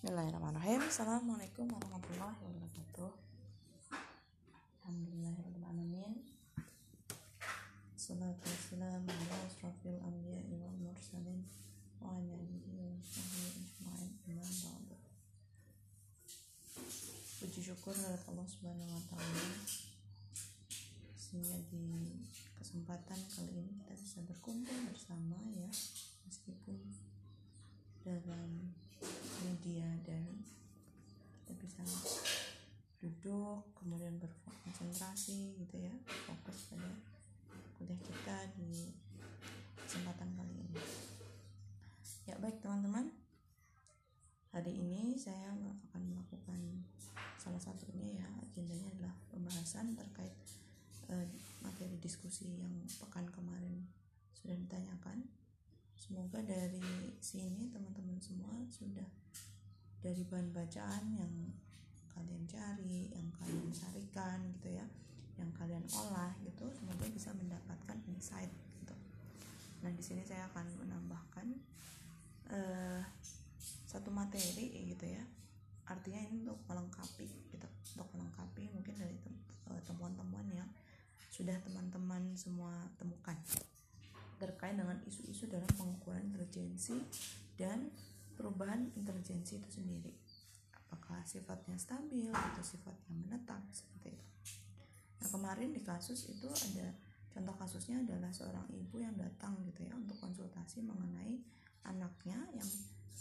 Bismillahirrahmanirrahim. Assalamualaikum warahmatullahi wabarakatuh. Alhamdulillahirrahmanirrahim. Salatu wassalamu ala asrafil anbiya wal mursalin Wa ala alihi wa sahbihi ajma'in. Imam ba'du. Puji syukur kepada Allah subhanahu wa ta'ala. Sehingga di kesempatan kali ini kita bisa berkumpul bersama ya Meskipun dalam media dan kita bisa duduk kemudian berkonsentrasi gitu ya fokus pada kuliah kita di kesempatan kali ini. Ya baik teman-teman. Hari ini saya akan melakukan salah satunya ya agendanya adalah pembahasan terkait eh, materi diskusi yang pekan kemarin sudah ditanyakan semoga dari sini teman-teman semua sudah dari bahan bacaan yang kalian cari yang kalian carikan gitu ya yang kalian olah gitu semoga bisa mendapatkan insight gitu. Nah di sini saya akan menambahkan uh, satu materi gitu ya. Artinya ini untuk melengkapi gitu untuk melengkapi mungkin dari eh, temuan-temuan yang sudah teman-teman semua temukan terkait dengan isu-isu dalam pengukuran intelijensi dan perubahan intelijensi itu sendiri. Apakah sifatnya stabil atau sifatnya menetap seperti itu. Nah kemarin di kasus itu ada contoh kasusnya adalah seorang ibu yang datang gitu ya untuk konsultasi mengenai anaknya yang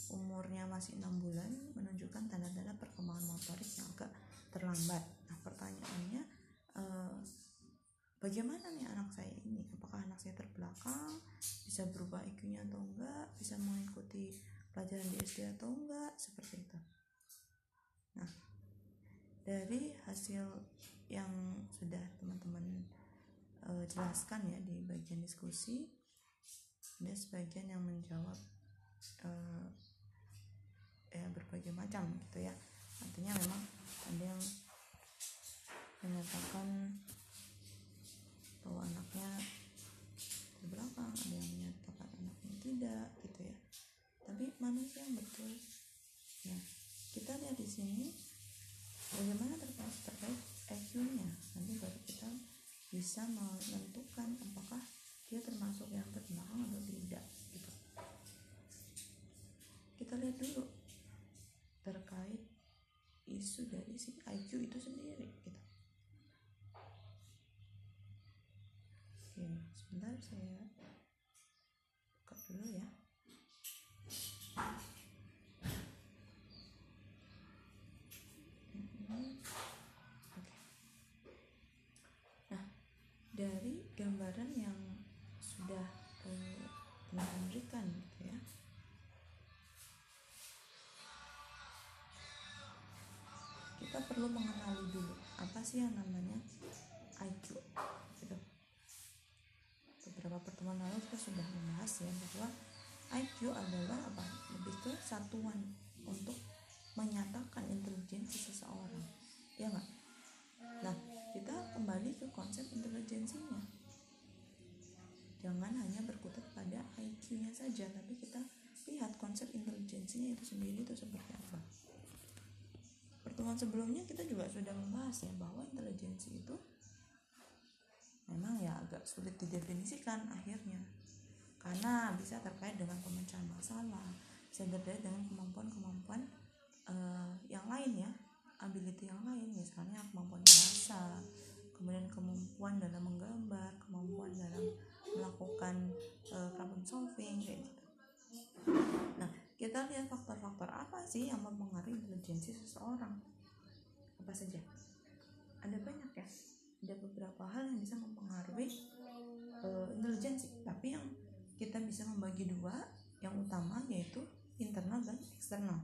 umurnya masih enam bulan menunjukkan tanda-tanda perkembangan motorik yang agak terlambat. Nah pertanyaannya eh, bagaimana nih anak saya ini? Apakah anak saya terbelakang? Bisa berubah IQ-nya atau enggak? Bisa mengikuti pelajaran di SD atau enggak? Seperti itu. Nah dari hasil yang sudah teman-teman uh, jelaskan ya di bagian diskusi ada sebagian yang menjawab uh, ya berbagai macam gitu ya. Artinya memang ada yang menyatakan bahwa anaknya terbelakang ada yang menyatakan anaknya tidak gitu ya tapi mana sih yang betul ya kita lihat di sini bagaimana terkait terkait EQ-nya nanti baru kita bisa menentukan apakah dia termasuk yang terbelakang atau tidak gitu. Kita lihat dulu terkait isu dari si IQ itu sendiri gitu. Oke, sebentar saya Kita perlu mengenali dulu apa sih yang namanya IQ gitu. Beberapa pertemuan lalu kita sudah membahas ya bahwa IQ adalah apa? Lebih ke satuan untuk menyatakan intelijensi seseorang ya nggak? Nah kita kembali ke konsep intelijensinya. Jangan hanya berkutat pada IQ-nya saja tapi kita lihat konsep intelijensinya itu sendiri itu seperti apa pertemuan sebelumnya kita juga sudah membahas ya bahwa intelijensi itu memang ya agak sulit didefinisikan akhirnya. Karena bisa terkait dengan pemecahan masalah bisa terkait dengan kemampuan-kemampuan uh, yang lain ya ability yang lain misalnya kemampuan bahasa kemudian kemampuan dalam menggambar kemampuan dalam melakukan uh, problem solving kayak gitu nah kita lihat faktor-faktor apa sih yang mempengaruhi intelijensi seseorang apa saja ada banyak ya. Ada beberapa hal yang bisa mempengaruhi uh, intelijensi. Tapi yang kita bisa membagi dua yang utama yaitu internal dan eksternal.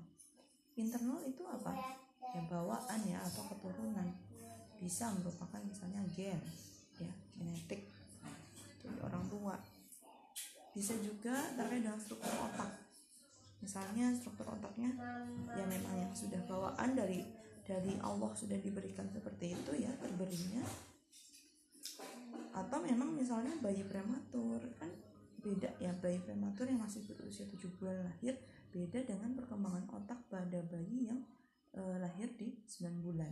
Internal itu apa? Ya bawaan ya atau keturunan. Bisa merupakan misalnya gen ya genetik. Dari orang tua. Bisa juga terkait dengan struktur otak. Misalnya struktur otaknya ya memang yang sudah bawaan dari dari Allah sudah diberikan seperti itu ya terberinya atau memang misalnya bayi prematur kan beda ya bayi prematur yang masih berusia 7 bulan lahir beda dengan perkembangan otak pada bayi yang e, lahir di 9 bulan.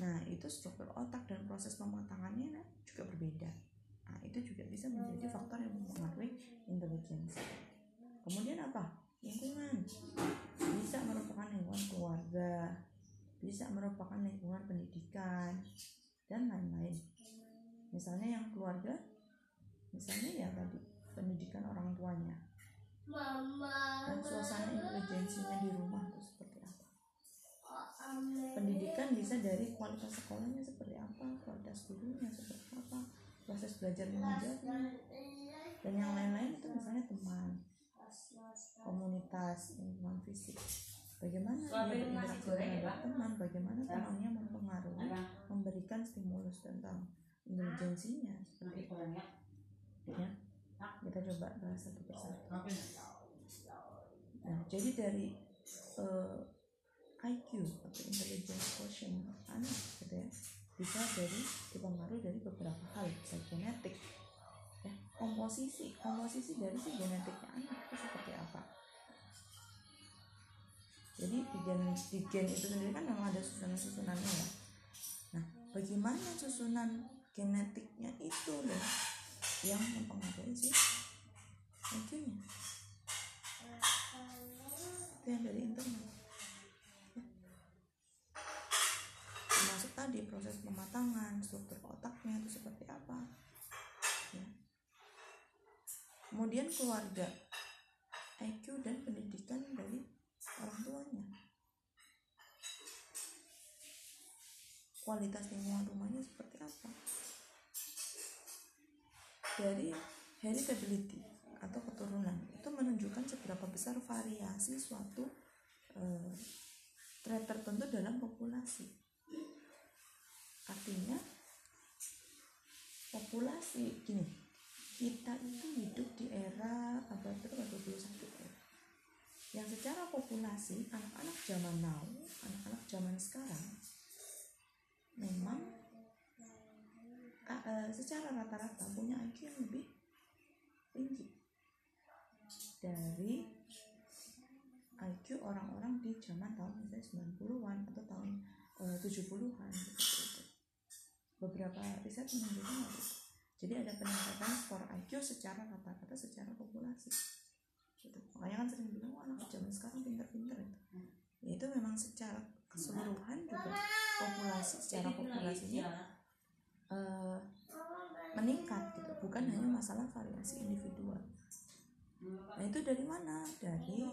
Nah, itu struktur otak dan proses pematangannya nah, juga berbeda. Nah, itu juga bisa menjadi faktor yang mempengaruhi intelijensi. Kemudian apa? Lingkungan. Bisa merupakan lingkungan keluarga, bisa merupakan lingkungan pendidikan, dan lain-lain. Misalnya yang keluarga, misalnya ya tadi pendidikan orang tuanya, dan suasana intelijensinya di rumah itu seperti apa. Pendidikan bisa dari kualitas sekolahnya seperti apa, kualitas gurunya seperti apa, proses belajar mengajarnya, dan yang lain-lain itu misalnya teman, komunitas, lingkungan fisik. Bagaimana dia berinteraksi terhadap teman, bagaimana temannya mempengaruhi, memberikan stimulus tentang intelijensinya? Seperti itu. Ya, kita coba bahas satu persatu. Nah, jadi dari uh, eh, IQ atau intelligence quotient anak gitu ya bisa dari dipengaruhi dari beberapa hal bisa genetik ya komposisi komposisi dari si genetiknya anak itu seperti apa jadi di gen di gen itu sendiri kan memang ada susunan susunannya ya nah bagaimana susunan genetiknya itu loh yang mempengaruhi si IQ-nya itu yang dari internal ya. termasuk tadi proses pematangan struktur otaknya itu seperti apa ya. kemudian keluarga IQ dan pendidikan dari orang tuanya kualitas lingkungan rumahnya seperti apa? Dari heritability atau keturunan itu menunjukkan seberapa besar variasi suatu eh, trait tertentu dalam populasi. Artinya populasi gini kita itu hidup di era abad berapa 21 yang secara populasi anak-anak zaman now anak-anak zaman sekarang memang uh, secara rata-rata punya IQ yang lebih tinggi dari IQ orang-orang di zaman tahun misalnya 90-an atau tahun uh, 70-an seperti itu. Beberapa riset menunjukkan. Jadi ada peningkatan skor IQ secara rata-rata secara populasi gitu. Makanya kan sering bilang wah anak zaman sekarang pinter-pinter itu ya itu memang secara keseluruhan juga populasi secara populasinya uh, meningkat gitu. Bukan hanya masalah variasi individual. Nah itu dari mana? Dari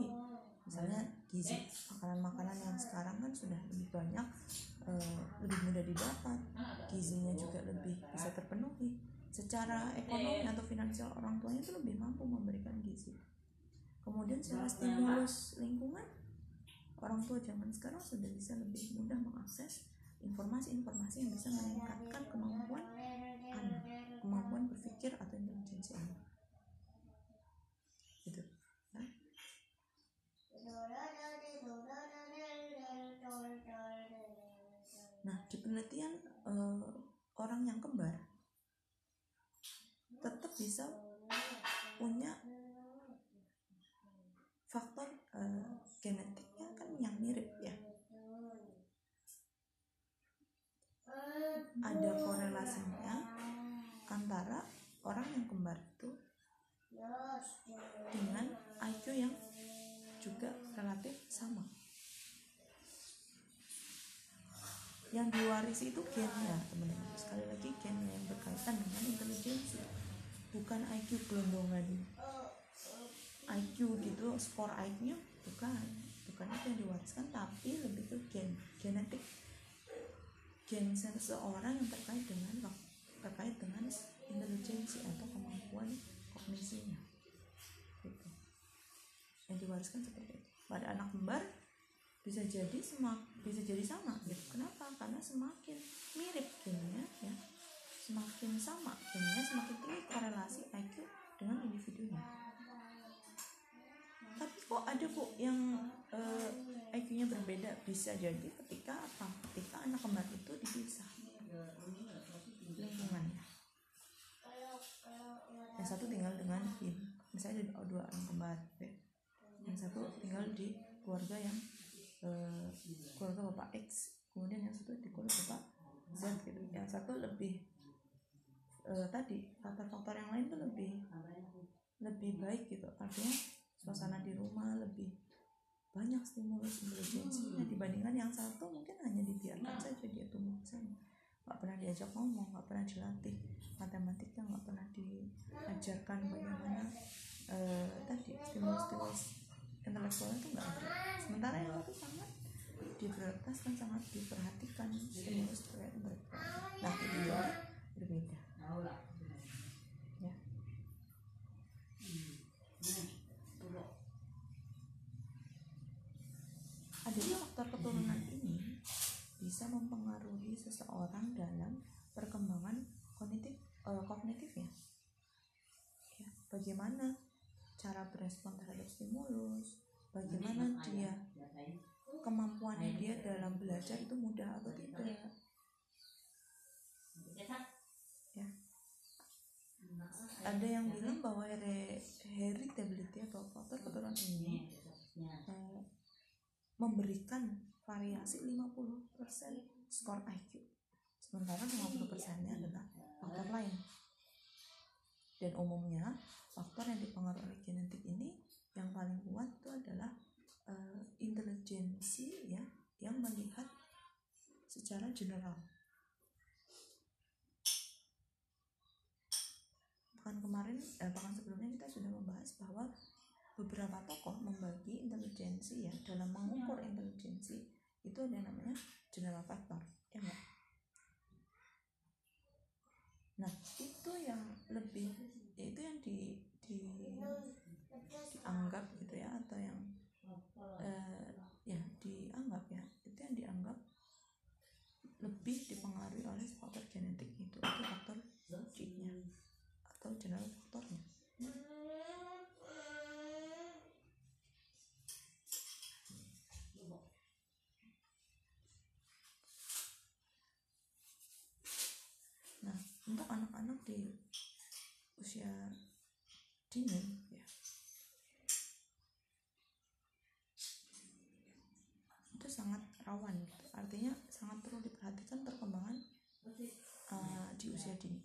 misalnya gizi. Makanan-makanan yang sekarang kan sudah lebih banyak uh, lebih mudah didapat. Gizinya juga lebih bisa terpenuhi. Secara ekonomi atau finansial orang tuanya itu lebih mampu memberikan gizi kemudian secara stimulus lingkungan orang tua zaman sekarang sudah bisa lebih mudah mengakses informasi-informasi yang bisa meningkatkan kemampuan anak kemampuan berpikir atau intelijensi anak. Gitu. Ya. nah di penelitian uh, orang yang kembar tetap bisa punya faktor uh, genetiknya kan yang mirip ya ada korelasinya antara orang yang kembar itu dengan IQ yang juga relatif sama. Yang diwarisi itu gennya teman-teman. Sekali lagi gen yang berkaitan dengan intelijensi bukan IQ gelondongan IQ gitu skor IQ nya bukan bukan itu yang diwariskan tapi lebih ke gen genetik gen seseorang yang terkait dengan terkait dengan intelijensi atau kemampuan kognisinya. Gitu. Yang diwariskan seperti itu. Pada anak kembar bisa jadi semak bisa jadi sama gitu. Kenapa? Karena semakin mirip gennya ya. Semakin sama gennya semakin tinggi korelasi IQ dengan individunya. Tapi kok ada kok yang eh, IQ-nya berbeda. Bisa jadi ketika apa? Ketika anak kembar itu dipisah. Lingkungannya yang satu tinggal dengan misalnya ada dua orang kembar. Yang satu tinggal di keluarga yang eh, keluarga bapak X. Kemudian yang satu di keluarga bapak Z gitu. Yang satu lebih eh, tadi faktor-faktor yang lain tuh lebih lebih baik gitu. Artinya suasana di rumah lebih banyak stimulus intelijensinya dibandingkan yang satu mungkin hanya dibiarkan saja dia tumbuh di sana nggak pernah diajak ngomong nggak pernah dilatih matematika nggak pernah diajarkan bagaimana eh, tadi stimulus-stimulus intelektualnya itu nggak ada. Sementara yang satu sangat diprioritaskan sangat diperhatikan stimulus terkait intelektual nah itu juga berbeda ya adanya faktor keturunan ini bisa mempengaruhi seseorang dalam perkembangan kognitif eh, kognitifnya. Ya, bagaimana cara berespon terhadap stimulus bagaimana dia kemampuannya dia dalam belajar itu mudah atau tidak. ya. Ada yang bilang bahwa heritability atau faktor keturunan ini eh, memberikan variasi 50% skor IQ sementara 50% nya adalah faktor lain. Dan umumnya faktor yang dipengaruhi oleh genetik ini yang paling kuat itu adalah eh, intelijensi ya yang melihat secara general. Pekan kemarin eh, pekan sebelumnya kita sudah membahas bahwa beberapa tokoh membagi intelijensi ya dalam mengukur intelijensi itu ada yang namanya general factor ya enggak? Nah itu yang lebih ya itu yang di, di dianggap gitu ya atau yang eh, ya dianggap ya itu yang dianggap lebih dipengaruhi oleh faktor genetik itu itu faktor G-nya atau general faktornya Nah, untuk anak-anak di usia dini ya. Itu sangat rawan gitu. Artinya sangat perlu diperhatikan perkembangan uh, di usia dini.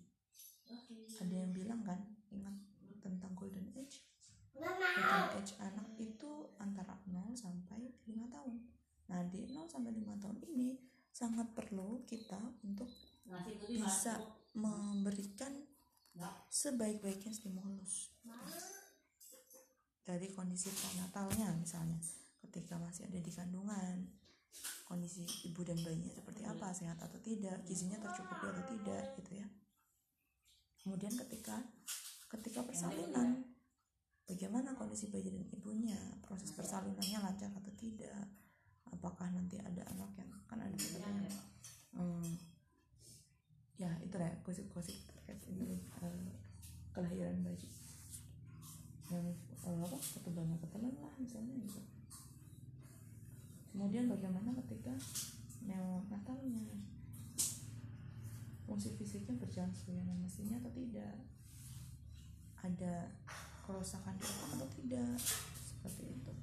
Ada yang bilang kan, ingat tentang golden age. Golden age anak itu antara 0 sampai 5 tahun. Nah, di 0 sampai 5 tahun ini sangat perlu kita untuk bisa memberikan sebaik-baiknya stimulus dari kondisi prenatalnya misalnya ketika masih ada di kandungan kondisi ibu dan bayinya seperti apa sehat atau tidak gizinya tercukupi atau tidak gitu ya. Kemudian ketika ketika persalinan bagaimana kondisi bayi dan ibunya? Proses persalinannya lancar atau tidak? Apakah nanti ada anak yang kan ada katanya hmm, ya itu lah gosip-gosip terkait ini eh, kelahiran bayi yang eh, apa ketebalan ketelan lah misalnya gitu. Kemudian bagaimana ketika neonatalnya fungsi fisiknya berjalan sebagaimana mestinya atau tidak? Ada kerusakan di otak atau tidak? Seperti itu.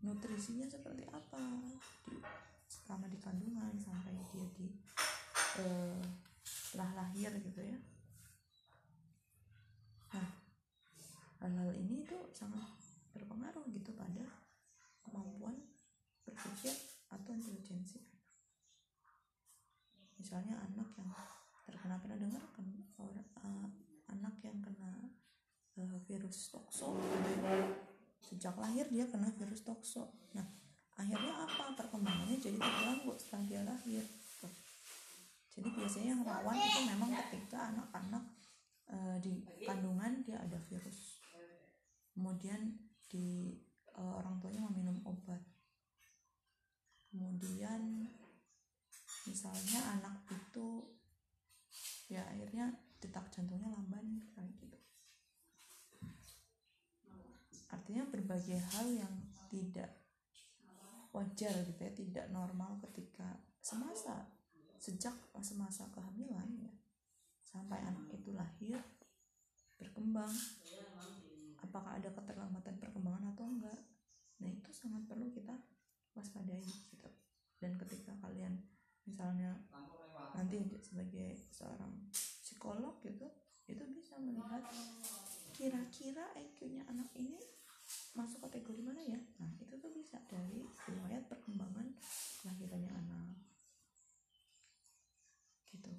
Nutrisinya seperti apa? Di, selama di kandungan sampai dia di eh, setelah lahir gitu ya nah hal-hal ini tuh sangat berpengaruh gitu pada kemampuan berpikir atau intelijensi misalnya anak yang terkena pernah dengar kan orang eh, anak yang kena eh, virus tokso? Sejak lahir dia kena virus tokso. Nah akhirnya apa? Perkembangannya jadi terganggu setelah dia lahir. Tuh. jadi biasanya yang rawan itu memang ketika anak-anak eh, di kandungan dia ada virus kemudian di eh, orang tuanya meminum obat. Kemudian misalnya anak itu ya akhirnya detak jantungnya lamban kayak gitu. Artinya berbagai hal yang tidak wajar gitu ya tidak normal ketika semasa sejak masa-masa kehamilan ya. Sampai anak itu lahir berkembang apakah ada keterlambatan perkembangan atau enggak. Nah itu sangat perlu kita waspadai gitu. Dan ketika kalian misalnya nanti sebagai seorang psikolog gitu itu bisa melihat kira-kira IQ-nya anak ini masuk kategori mana ya. Nah itu tuh bisa dari riwayat perkembangan lahirannya anak. Gitu.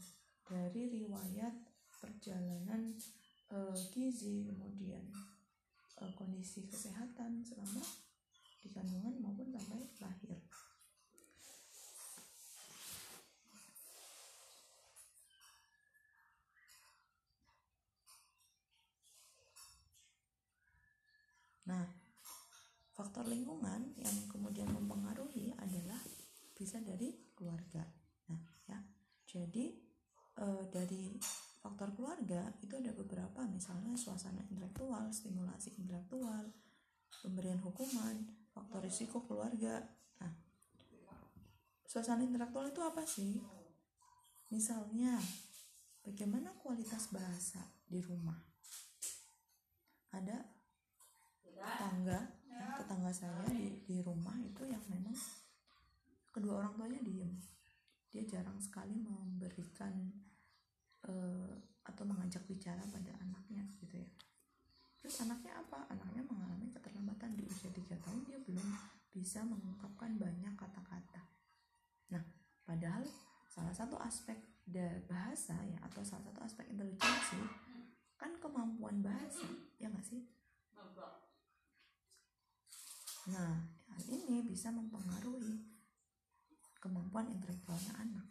Dari riwayat perjalanan uh, gizi kemudian kondisi kesehatan selama di kandungan maupun sampai lahir Nah, faktor lingkungan yang kemudian mempengaruhi adalah bisa dari keluarga. Nah, ya. Jadi e, dari faktor keluarga itu ada beberapa misalnya suasana intelektual, stimulasi intelektual, pemberian hukuman, faktor risiko keluarga. Nah, suasana intelektual itu apa sih? Misalnya, bagaimana kualitas bahasa di rumah? Ada tetangga tetangga saya di, di rumah itu yang memang kedua orang tuanya diem dia jarang sekali memberikan uh, atau mengajak bicara pada anaknya gitu ya. Terus anaknya apa? Anaknya mengalami keterlambatan di usia tiga tahun dia belum bisa mengungkapkan banyak kata-kata. Nah padahal salah satu aspek dari bahasa ya atau salah satu aspek intelijensi kan kemampuan bahasa ya nggak sih? Nah, hal ini bisa mempengaruhi kemampuan intelektualnya anak.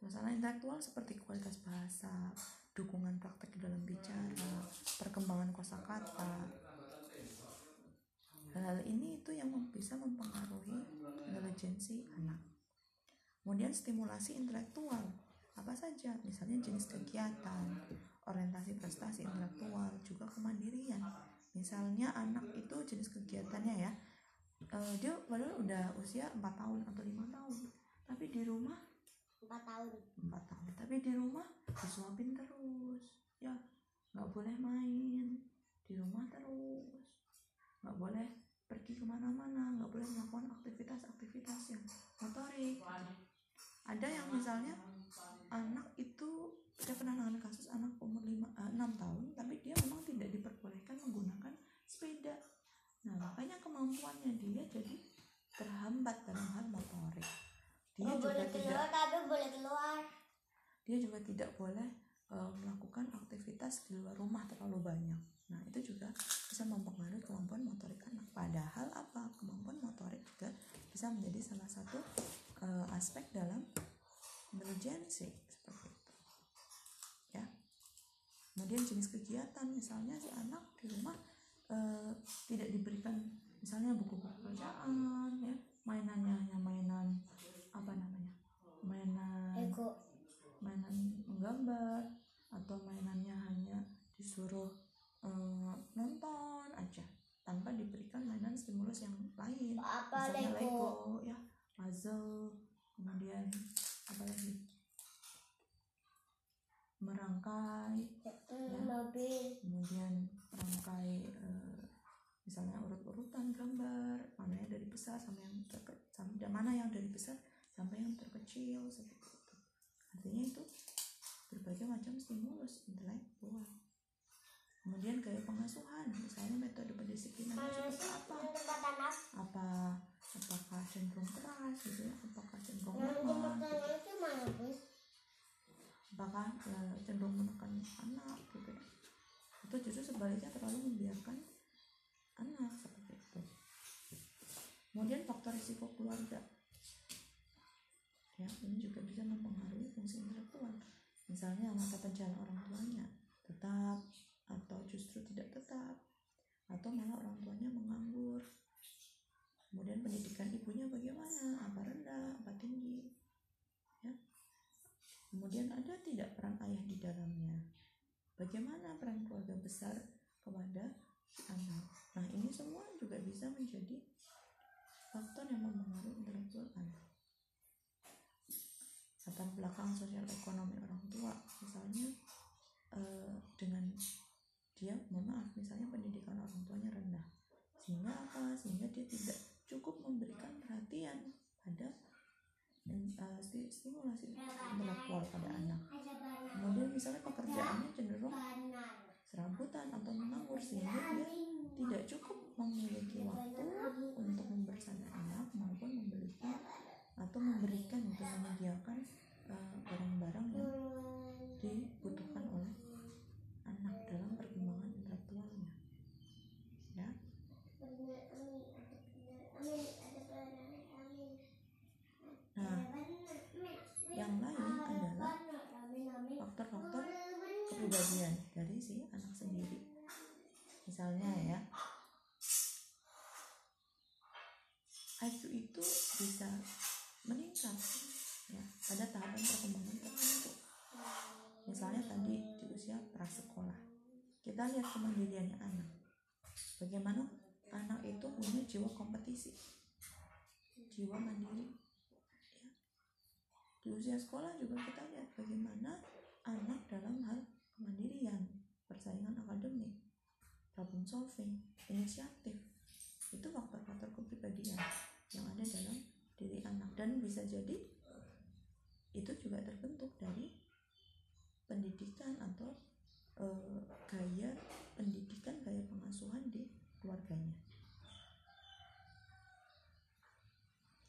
Suasana intelektual seperti kualitas bahasa, dukungan praktek dalam bicara, perkembangan kosakata. Hal ini itu yang bisa mempengaruhi intelijensi anak. Kemudian stimulasi intelektual, apa saja, misalnya jenis kegiatan, orientasi prestasi intelektual, juga kemandirian, misalnya anak itu jenis kegiatannya ya uh, dia padahal udah usia 4 tahun atau lima tahun tapi di rumah 4 tahun. 4 tahun. Tapi di rumah disuapin terus. Ya nggak boleh main. Di rumah terus. Nggak boleh pergi ke mana-mana. Nggak boleh melakukan aktivitas-aktivitas yang motorik. Ada yang misalnya anak itu saya pernah nangani kasus anak umur 5, uh, 6 tahun tapi dia memang tidak diperbolehkan menggunakan sepeda. Nah makanya kemampuannya dia jadi terhambat dalam hal motorik dia juga boleh tidak. keluar tapi boleh keluar. Dia juga tidak boleh uh, melakukan aktivitas di luar rumah terlalu banyak. Nah itu juga bisa mempengaruhi kemampuan motorik anak. Padahal apa? Kemampuan motorik juga bisa menjadi salah satu uh, aspek dalam intelijensi kemudian jenis kegiatan misalnya si anak di rumah e, tidak diberikan misalnya buku-buku bacaan ya. Mainannya hanya mainan apa namanya? Mainan. Ego. mainan menggambar atau mainannya hanya disuruh e, nonton aja tanpa diberikan mainan stimulus yang lain. Apa misalnya Lego? Lego ya puzzle kemudian apa lagi? Merangkai ya. mobil kemudian merangkai uh, misalnya urut-urutan gambar mana yang dari besar sampai yang terke, sampai mana yang dari besar sampai yang terkecil seperti itu. Artinya itu berbagai macam stimulus intelektual kemudian gaya pengasuhan misalnya metode pendisiplinan seperti apa? apa apakah cenderung keras gitu ya? Apakah cenderung lemah gitu? apakah ya, cenderung menekan anak gitu ya? Atau justru sebaliknya terlalu membiarkan anak seperti itu. Kemudian faktor risiko keluarga ya ini juga bisa mempengaruhi fungsi intelektual misalnya mata pencaharian orang tuanya tetap atau justru tidak tetap atau malah orang tuanya menganggur kemudian pendidikan ibunya bagaimana apa rendah apa tinggi Kemudian ada tidak peran ayah di dalamnya? Bagaimana peran keluarga besar kepada anak? Nah ini semua juga bisa menjadi faktor yang mempengaruhi intelektual anak latar belakang sosial ekonomi orang tua. Misalnya eh, dengan dia mohon maaf misalnya pendidikan orang tuanya rendah. Sehingga apa? Sehingga dia tidak cukup memberikan perhatian pada uh, stimulasi intelektual pada anak. Kemudian misalnya pekerjaannya cenderung serabutan atau menganggur sehingga dia tidak cukup memiliki waktu untuk membersama anak maupun memiliki atau memberikan untuk menyediakan uh, barang-barang yang dibutuhkan oleh anak dalam perkembangan intelektualnya. Ya. Nah yang lain adalah faktor-faktor kepribadian kita lihat kemandiriannya anak. Bagaimana anak itu punya jiwa kompetisi. Jiwa mandiri. Ya. di usia sekolah juga kita lihat bagaimana anak dalam hal kemandirian persaingan akademik problem solving inisiatif. Itu faktor-faktor kepribadian yang ada dalam diri anak. Dan bisa jadi itu juga terbentuk dari pendidikan atau gaya pendidikan gaya pengasuhan di keluarganya.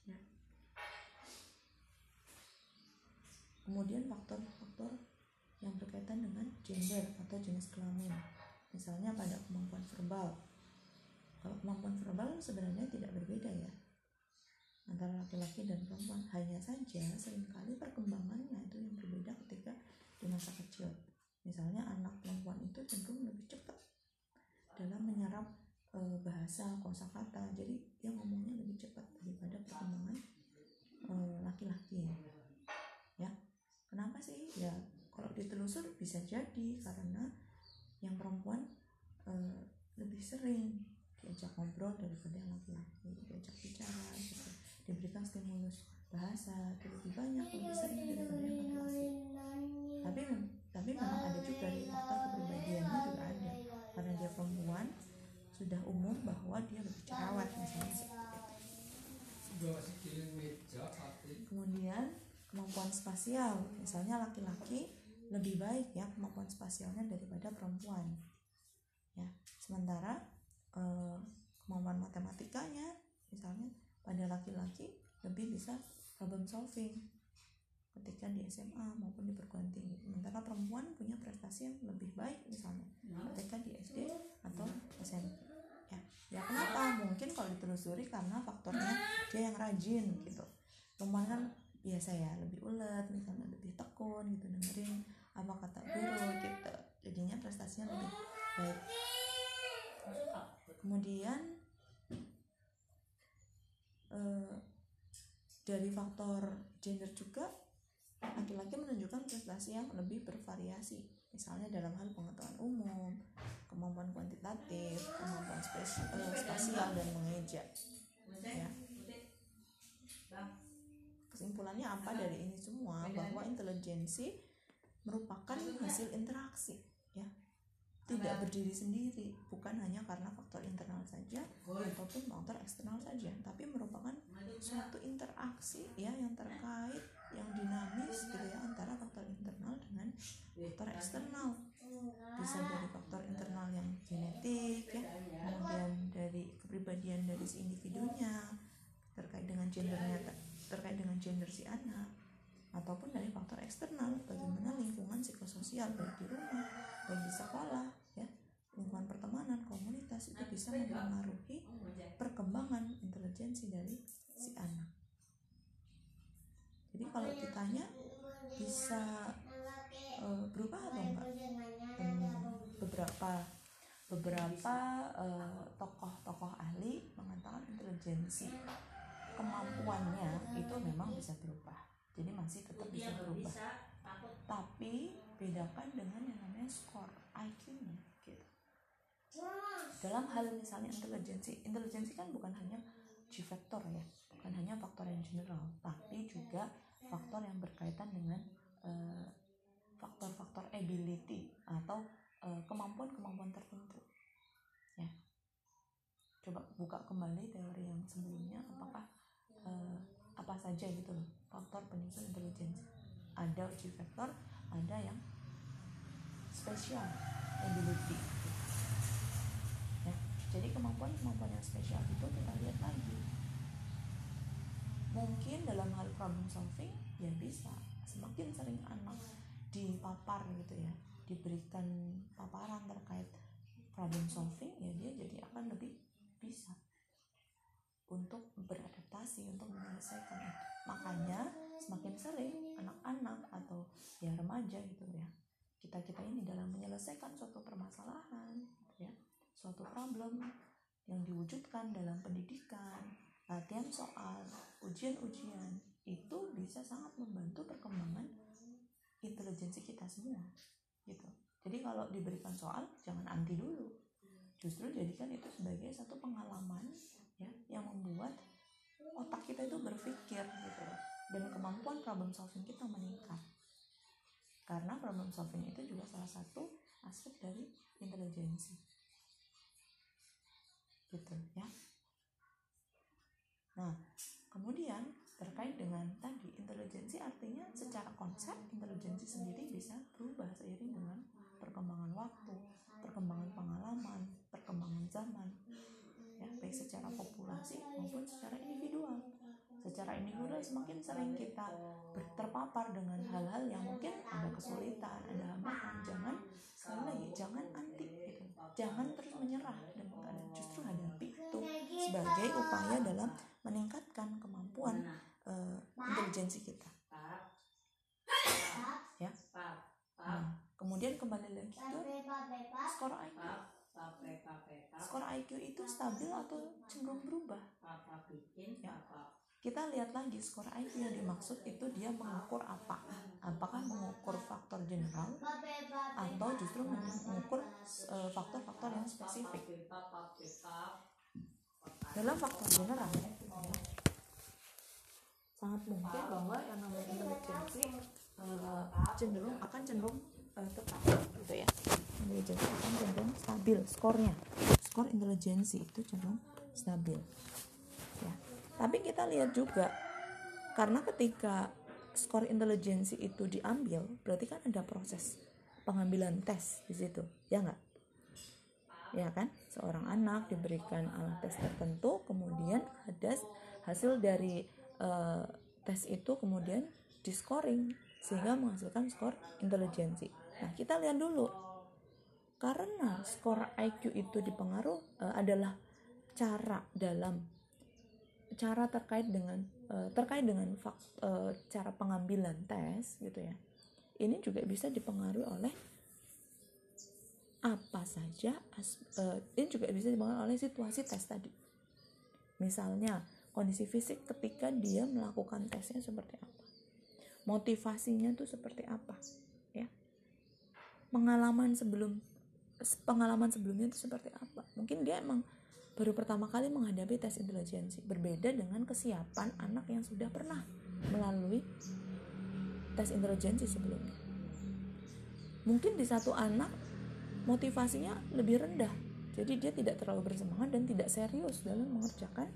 Ya. kemudian faktor-faktor yang berkaitan dengan gender atau jenis kelamin. Misalnya pada kemampuan verbal. Kalau kemampuan verbal sebenarnya tidak berbeda ya antara laki-laki dan perempuan. Hanya saja sering kali perkembangannya itu yang berbeda ketika di masa kecil misalnya anak perempuan itu cenderung lebih cepat dalam menyerap e, bahasa kosakata. Jadi dia ngomongnya lebih cepat daripada perkembangan e, laki-laki. Ya. Kenapa sih? Ya kalau ditelusur bisa jadi karena yang perempuan e, lebih sering diajak ngobrol daripada yang laki-laki. Diajak bicara gitu. Diberikan stimulus bahasa itu bahwa dia lebih cerawat misalnya. Seperti itu kemudian kemampuan spasial misalnya laki-laki lebih baik ya kemampuan spasialnya daripada perempuan. Ya sementara eh, kemampuan matematikanya misalnya pada laki-laki lebih bisa problem solving ketika di SMA maupun di perguruan tinggi. Sementara perempuan punya prestasi yang lebih baik misalnya ketika di SD atau SMP ya kenapa? Mungkin kalau ditelusuri karena faktornya dia yang rajin gitu. Perempuan kan biasa ya lebih ulet misalnya lebih tekun gitu dengerin apa kata guru gitu. Jadinya prestasinya lebih baik. Kemudian eh, dari faktor gender juga laki-laki menunjukkan prestasi yang lebih bervariasi misalnya dalam hal pengetahuan umum kemampuan kuantitatif kemampuan spesial, eh, spasial dan mengeja ya. Kesimpulannya apa dari ini semua? Bahwa intelijensi merupakan hasil interaksi ya. Tidak berdiri sendiri bukan hanya karena faktor internal saja ataupun faktor eksternal saja tapi merupakan suatu interaksi ya yang terkait yang dinamis gitu ya antara faktor internal dengan faktor eksternal. Bisa dari faktor internal yang genetik ya kemudian dari kepribadian dari si individunya terkait dengan gendernya terkait dengan gender si anak ataupun dari faktor eksternal bagaimana lingkungan psikososial baik di rumah baik di sekolah ya lingkungan pertemanan komunitas itu bisa mempengaruhi perkembangan intelijensi dari si anak kalau ditanya bisa uh, berubah atau enggak? Hmm, beberapa beberapa tokoh-tokoh uh, ahli mengatakan intelijensi kemampuannya itu memang bisa berubah. Jadi masih tetap bisa berubah. tapi bedakan dengan yang namanya skor IQ-nya gitu. Dalam hal misalnya intelijensi intelijensi kan bukan hanya G factor ya bukan hanya faktor yang general tapi juga faktor yang berkaitan dengan faktor faktor-faktor ability atau uh, eh, kemampuan-kemampuan tertentu. Ya. Coba buka kembali teori yang sebelumnya apakah eh, apa saja gitu loh faktor penyusun intelijensi. Ada uji faktor ada yang spesial ability. Ya. Jadi kemampuan-kemampuan yang spesial itu kita lihat lagi mungkin dalam hal problem solving ya bisa. Semakin sering anak dipapar gitu ya diberikan paparan terkait problem solving ya dia jadi akan lebih bisa untuk beradaptasi untuk menyelesaikan makanya semakin sering anak-anak atau ya remaja gitu ya kita kita ini dalam menyelesaikan suatu permasalahan ya suatu problem yang diwujudkan dalam pendidikan latihan soal ujian-ujian itu bisa sangat membantu perkembangan intelijensi kita semua gitu. Jadi kalau diberikan soal jangan anti dulu. Justru jadikan itu sebagai satu pengalaman ya yang membuat otak kita itu berpikir gitu dan kemampuan problem solving kita meningkat. Karena problem solving itu juga salah satu aspek dari intelijensi. Gitu ya nah kemudian terkait dengan tadi intelijensi artinya secara konsep intelijensi sendiri bisa berubah seiring dengan perkembangan waktu perkembangan pengalaman perkembangan zaman ya baik secara populasi maupun secara individual. Secara individual semakin sering kita terpapar dengan hal-hal yang mungkin ada kesulitan ada hambatan. Jangan sekali lagi jangan anti gitu. Jangan terus menyerah dan justru hadapi itu sebagai upaya dalam meningkatkan kemampuan uh, intelijensi kita. Ya. Nah, kemudian kembali lagi ke skor IQ skor IQ itu stabil atau cenderung berubah? Ya. kita lihat lagi skor IQ yang dimaksud itu dia mengukur apa? Apakah mengukur faktor general atau justru mengukur faktor-faktor yang spesifik dalam faktor general ya, sangat mungkin bahwa yang namanya intelijensi uh, cenderung akan cenderung uh, tetap gitu ya. Intelijensi akan cenderung stabil skornya. Skor intelijensi itu cenderung stabil ya. Tapi kita lihat juga karena ketika skor intelijensi itu diambil berarti kan ada proses pengambilan tes di situ ya nggak ya kan seorang anak diberikan alat tes tertentu kemudian ada hasil dari uh, tes itu kemudian di scoring sehingga menghasilkan skor intelijensi. Nah, kita lihat dulu. Karena skor IQ itu dipengaruh uh, adalah cara dalam cara terkait dengan uh, terkait dengan fak, uh, cara pengambilan tes gitu ya. Ini juga bisa dipengaruhi oleh apa saja as, uh, ini juga bisa dipengaruhi oleh situasi tes tadi. Misalnya kondisi fisik ketika dia melakukan tesnya seperti apa. Motivasinya tuh seperti apa ya. Pengalaman sebelum pengalaman sebelumnya itu seperti apa. Mungkin dia emang baru pertama kali menghadapi tes intelijensi. Berbeda dengan kesiapan anak yang sudah pernah melalui tes intelijensi sebelumnya. Mungkin di satu anak motivasinya lebih rendah jadi dia tidak terlalu bersemangat dan tidak serius dalam mengerjakan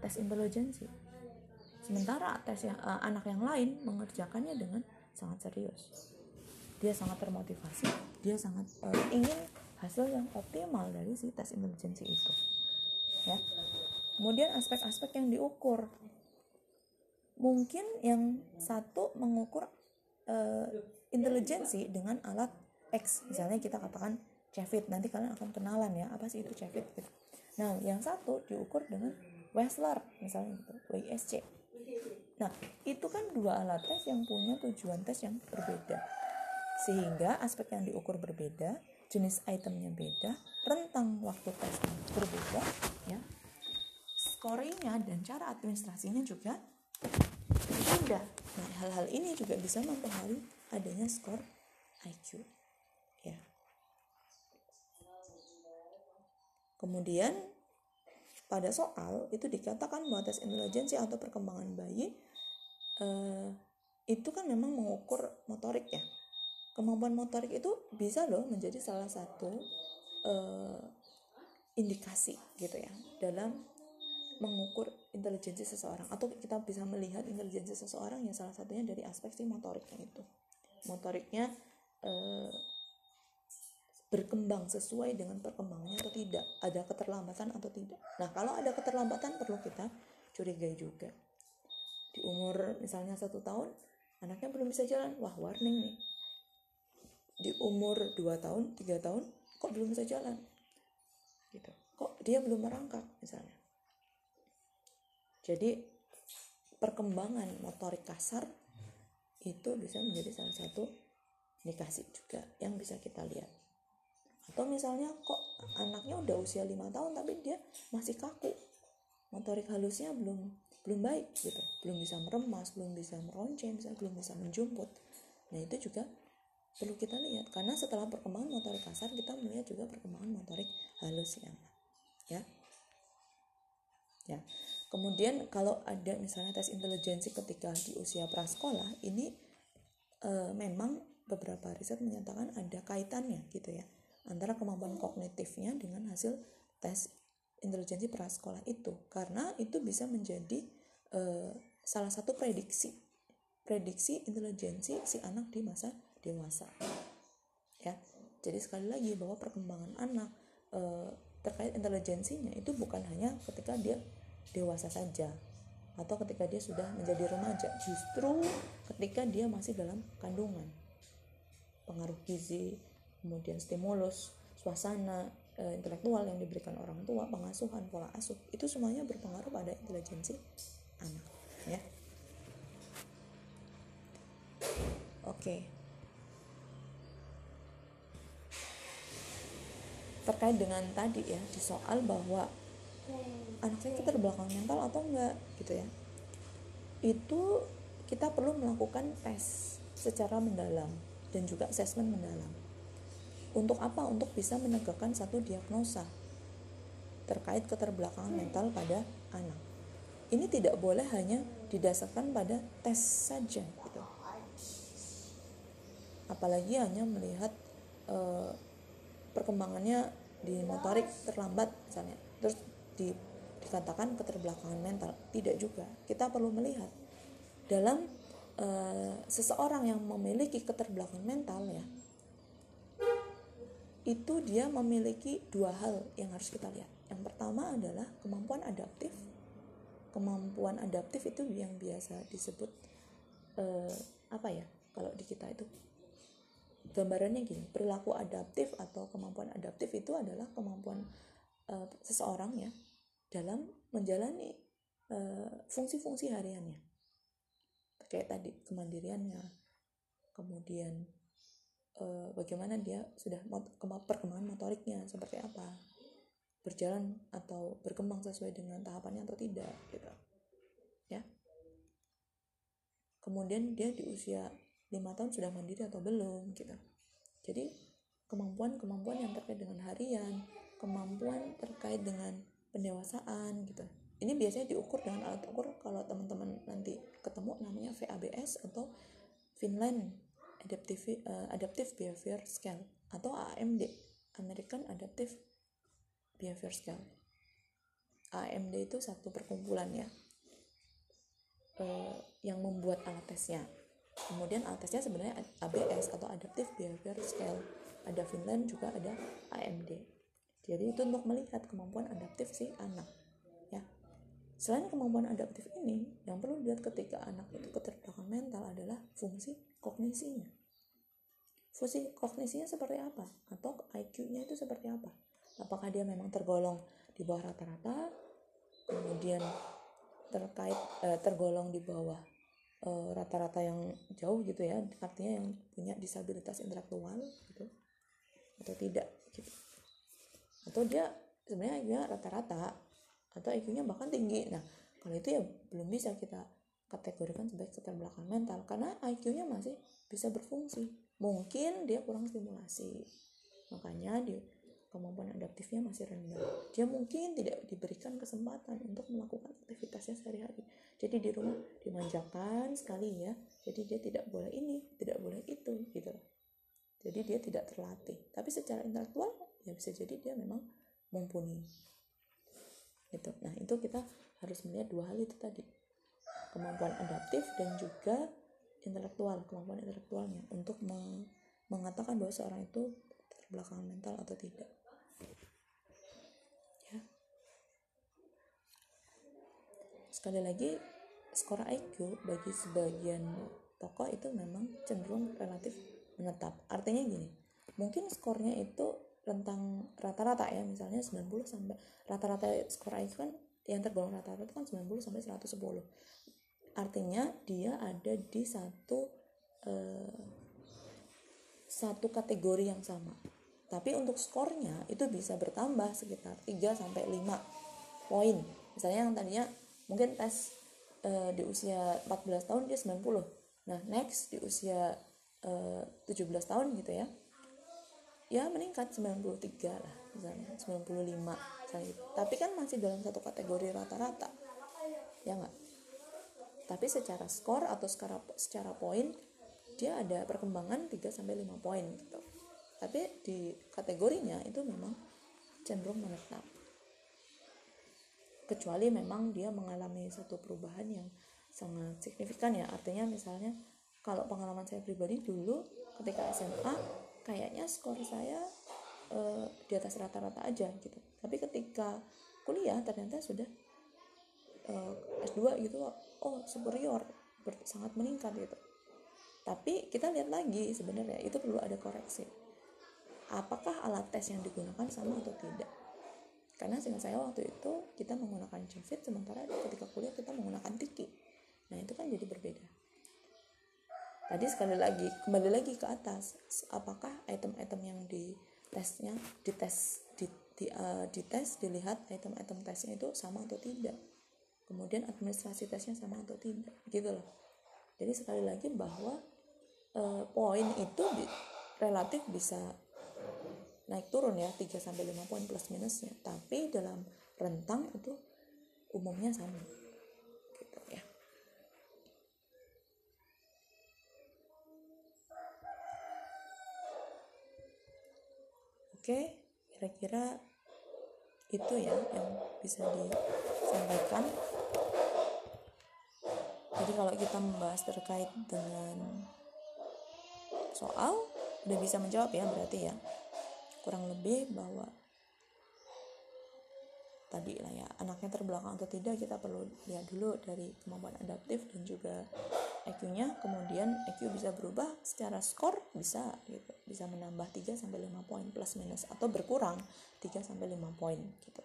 tes intelijensi. Sementara tes yang uh, anak yang lain mengerjakannya dengan sangat serius. Dia sangat termotivasi, dia sangat uh, ingin hasil yang optimal dari si tes intelijensi itu. Ya. Kemudian aspek-aspek yang diukur. Mungkin yang satu mengukur uh, intelijensi dengan alat X. Misalnya kita katakan Cevit. Nanti kalian akan kenalan ya, apa sih itu Cevit gitu. Nah, yang satu diukur dengan Wessler misalnya gitu, WISC. Nah, itu kan dua alat tes yang punya tujuan tes yang berbeda. Sehingga aspek yang diukur berbeda, jenis itemnya beda, rentang waktu tesnya berbeda, ya. Scoringnya dan cara administrasinya juga beda. Nah, hal-hal ini juga bisa mempengaruhi adanya skor IQ. Kemudian pada soal itu dikatakan bahwa tes intelijensi atau perkembangan bayi eh, itu kan memang mengukur motorik ya. Kemampuan motorik itu bisa loh menjadi salah satu uh, indikasi gitu ya dalam mengukur intelijensi seseorang. Atau kita bisa melihat intelijensi seseorang yang salah satunya dari aspek si motoriknya itu. Motoriknya uh, berkembang sesuai dengan perkembangannya atau tidak? Ada keterlambatan atau tidak? Nah kalau ada keterlambatan perlu kita curigai juga. Di umur misalnya satu tahun anaknya belum bisa jalan. Wah warning nih. Di umur 2 tahun 3 tahun kok belum bisa jalan? Gitu. Kok dia belum merangkak misalnya? Jadi perkembangan motorik kasar itu bisa menjadi salah satu indikasi juga yang bisa kita lihat atau misalnya kok anaknya udah usia lima tahun tapi dia masih kaku. Motorik halusnya belum belum baik gitu. Belum bisa meremas belum bisa meronceng bisa belum bisa menjumput. Nah itu juga perlu kita lihat. Karena setelah perkembangan motorik kasar kita melihat juga perkembangan motorik halus yang ya. Ya. Kemudian kalau ada misalnya tes intelijensi ketika di usia prasekolah ini e, memang beberapa riset menyatakan ada kaitannya gitu ya antara kemampuan kognitifnya dengan hasil tes intelijensi prasekolah itu. Karena itu bisa menjadi e, salah satu prediksi prediksi intelijensi si anak di masa dewasa. Ya jadi sekali lagi bahwa perkembangan anak e, terkait intelijensinya itu bukan hanya ketika dia dewasa saja atau ketika dia sudah menjadi remaja. Justru ketika dia masih dalam kandungan. Pengaruh gizi kemudian stimulus suasana e, intelektual yang diberikan orang tua pengasuhan pola asuh itu semuanya berpengaruh pada intelijensi anak ya. Oke. Terkait dengan tadi ya di soal bahwa anak saya keterbelakang mental atau enggak gitu ya. Itu kita perlu melakukan tes secara mendalam dan juga asesmen mendalam untuk apa? Untuk bisa menegakkan satu diagnosa terkait keterbelakangan mental pada anak. Ini tidak boleh hanya didasarkan pada tes saja gitu. Apalagi hanya melihat uh, perkembangannya di motorik terlambat misalnya. Terus di, dikatakan keterbelakangan mental. Tidak juga. Kita perlu melihat. Dalam uh, seseorang yang memiliki keterbelakangan mental ya itu dia memiliki dua hal yang harus kita lihat. Yang pertama adalah kemampuan adaptif. Kemampuan adaptif itu yang biasa disebut uh, apa ya kalau di kita itu. Gambarannya gini perilaku adaptif atau kemampuan adaptif itu adalah kemampuan uh, seseorang ya dalam menjalani uh, fungsi-fungsi hariannya. Kayak tadi kemandiriannya kemudian uh, bagaimana dia sudah perkembangan motoriknya seperti apa? Berjalan atau berkembang sesuai dengan tahapannya atau tidak gitu. Ya. Kemudian dia di usia lima tahun sudah mandiri atau belum gitu. Jadi kemampuan-kemampuan yang terkait dengan harian kemampuan terkait dengan pendewasaan gitu. Ini biasanya diukur dengan alat ukur kalau teman-teman nanti ketemu namanya VABS atau Finland Adaptive uh, Adaptive Behavior Scale atau AMD American Adaptive Behavior Scale. AMD itu satu perkumpulan ya uh, yang membuat alat tesnya. Kemudian alat tesnya sebenarnya ABS atau Adaptive Behavior Scale. Ada Finland juga ada AMD jadi itu untuk melihat kemampuan adaptif si anak ya. Selain kemampuan adaptif ini yang perlu dilihat ketika anak itu keterbelakangan mental adalah fungsi kognisinya fungsi kognisinya seperti apa? Atau IQ-nya itu seperti apa? Apakah dia memang tergolong di bawah rata-rata? Kemudian terkait eh, tergolong di bawah Eh, rata-rata yang jauh gitu ya artinya yang punya disabilitas intelektual gitu atau tidak gitu. Atau dia sebenarnya IQ rata-rata atau IQ-nya bahkan tinggi. Nah kalau itu ya belum bisa kita kategorikan sebagai keterbelakangan mental karena IQ-nya masih bisa berfungsi mungkin dia kurang stimulasi makanya dia kemampuan adaptifnya masih rendah. Dia mungkin tidak diberikan kesempatan untuk melakukan aktivitasnya sehari-hari. Jadi di rumah dimanjakan sekali ya. Jadi dia tidak boleh ini, tidak boleh itu gitu. jadi dia tidak terlatih tapi secara intelektual ya bisa jadi dia memang mumpuni gitu nah itu kita harus melihat dua hal itu tadi kemampuan adaptif dan juga intelektual kemampuan intelektualnya untuk mengatakan bahwa seorang itu terbelakangan mental atau tidak. Ya. Sekali lagi skor IQ bagi sebagian tokoh itu memang cenderung relatif menetap. Artinya gini mungkin skornya itu rentang rata-rata ya misalnya 90 sampai rata-rata skor IQ kan yang tergolong rata-rata itu kan 90 sampai 110 artinya dia ada di satu eh, satu kategori yang sama. Tapi untuk skornya itu bisa bertambah sekitar 3 sampai 5 poin. Misalnya yang tadinya mungkin tes eh, di usia 14 tahun dia 90 nah next di usia eh, 17 tahun gitu ya ya meningkat 93 lah misalnya 95 misalnya gitu. tapi kan masih dalam satu kategori rata-rata. Ya enggak tapi secara skor atau secara secara poin dia ada perkembangan 3 sampai 5 poin gitu. Tapi di kategorinya itu memang cenderung menetap. Kecuali memang dia mengalami satu perubahan yang sangat signifikan ya. Artinya misalnya kalau pengalaman saya pribadi dulu ketika SMA kayaknya skor saya uh, di atas rata-rata aja gitu. Tapi ketika kuliah ternyata sudah uh, S2 gitu oh superior. Sangat meningkat gitu. Tapi kita lihat lagi sebenarnya itu perlu ada koreksi. Apakah alat tes yang digunakan sama atau tidak? Karena seingat saya waktu itu kita menggunakan JAVIT sementara ketika kuliah kita menggunakan Tiki nah itu kan jadi berbeda. Tadi sekali lagi kembali lagi ke atas. Apakah item-item yang di tesnya di tes di, di, uh, di tes dilihat item-item tesnya itu sama atau tidak kemudian administrasi tesnya sama atau tidak gitu loh. Jadi sekali lagi bahwa e, poin itu bi relatif bisa naik turun ya 3 sampai 5 poin plus minusnya. Tapi dalam rentang itu umumnya sama gitu ya. Oke kira-kira itu ya yang bisa disampaikan jadi kalau kita membahas terkait dengan soal udah bisa menjawab ya berarti ya. Kurang lebih bahwa tadi lah ya anaknya terbelakang atau tidak kita perlu lihat dulu dari kemampuan adaptif dan juga IQ-nya kemudian IQ bisa berubah secara skor bisa gitu. Bisa menambah 3 sampai 5 poin plus minus atau berkurang 3 sampai 5 poin gitu.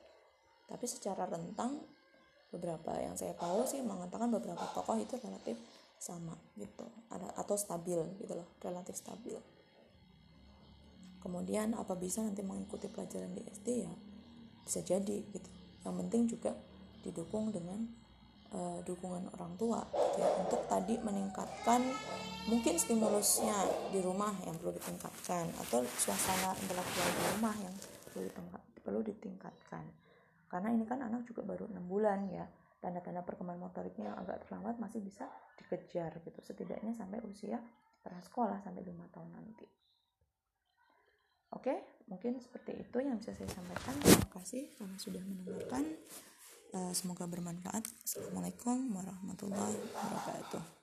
Tapi secara rentang beberapa yang saya tahu sih mengatakan beberapa tokoh itu relatif sama gitu. Atau stabil gitu loh relatif stabil. Kemudian apa bisa nanti mengikuti pelajaran di SD ya bisa jadi gitu. Yang penting juga didukung dengan uh, dukungan orang tua gitu ya, untuk tadi meningkatkan mungkin stimulusnya di rumah yang perlu ditingkatkan atau suasana intelektual di rumah yang perlu ditingkatkan karena ini kan anak juga baru enam bulan ya tanda-tanda perkembangan motoriknya yang agak terlambat masih bisa dikejar gitu. Setidaknya sampai usia prasekolah sampai lima tahun nanti. Oke mungkin seperti itu yang bisa saya sampaikan. Terima kasih karena sudah mendengarkan. Uh, semoga bermanfaat. Assalamualaikum warahmatullahi wabarakatuh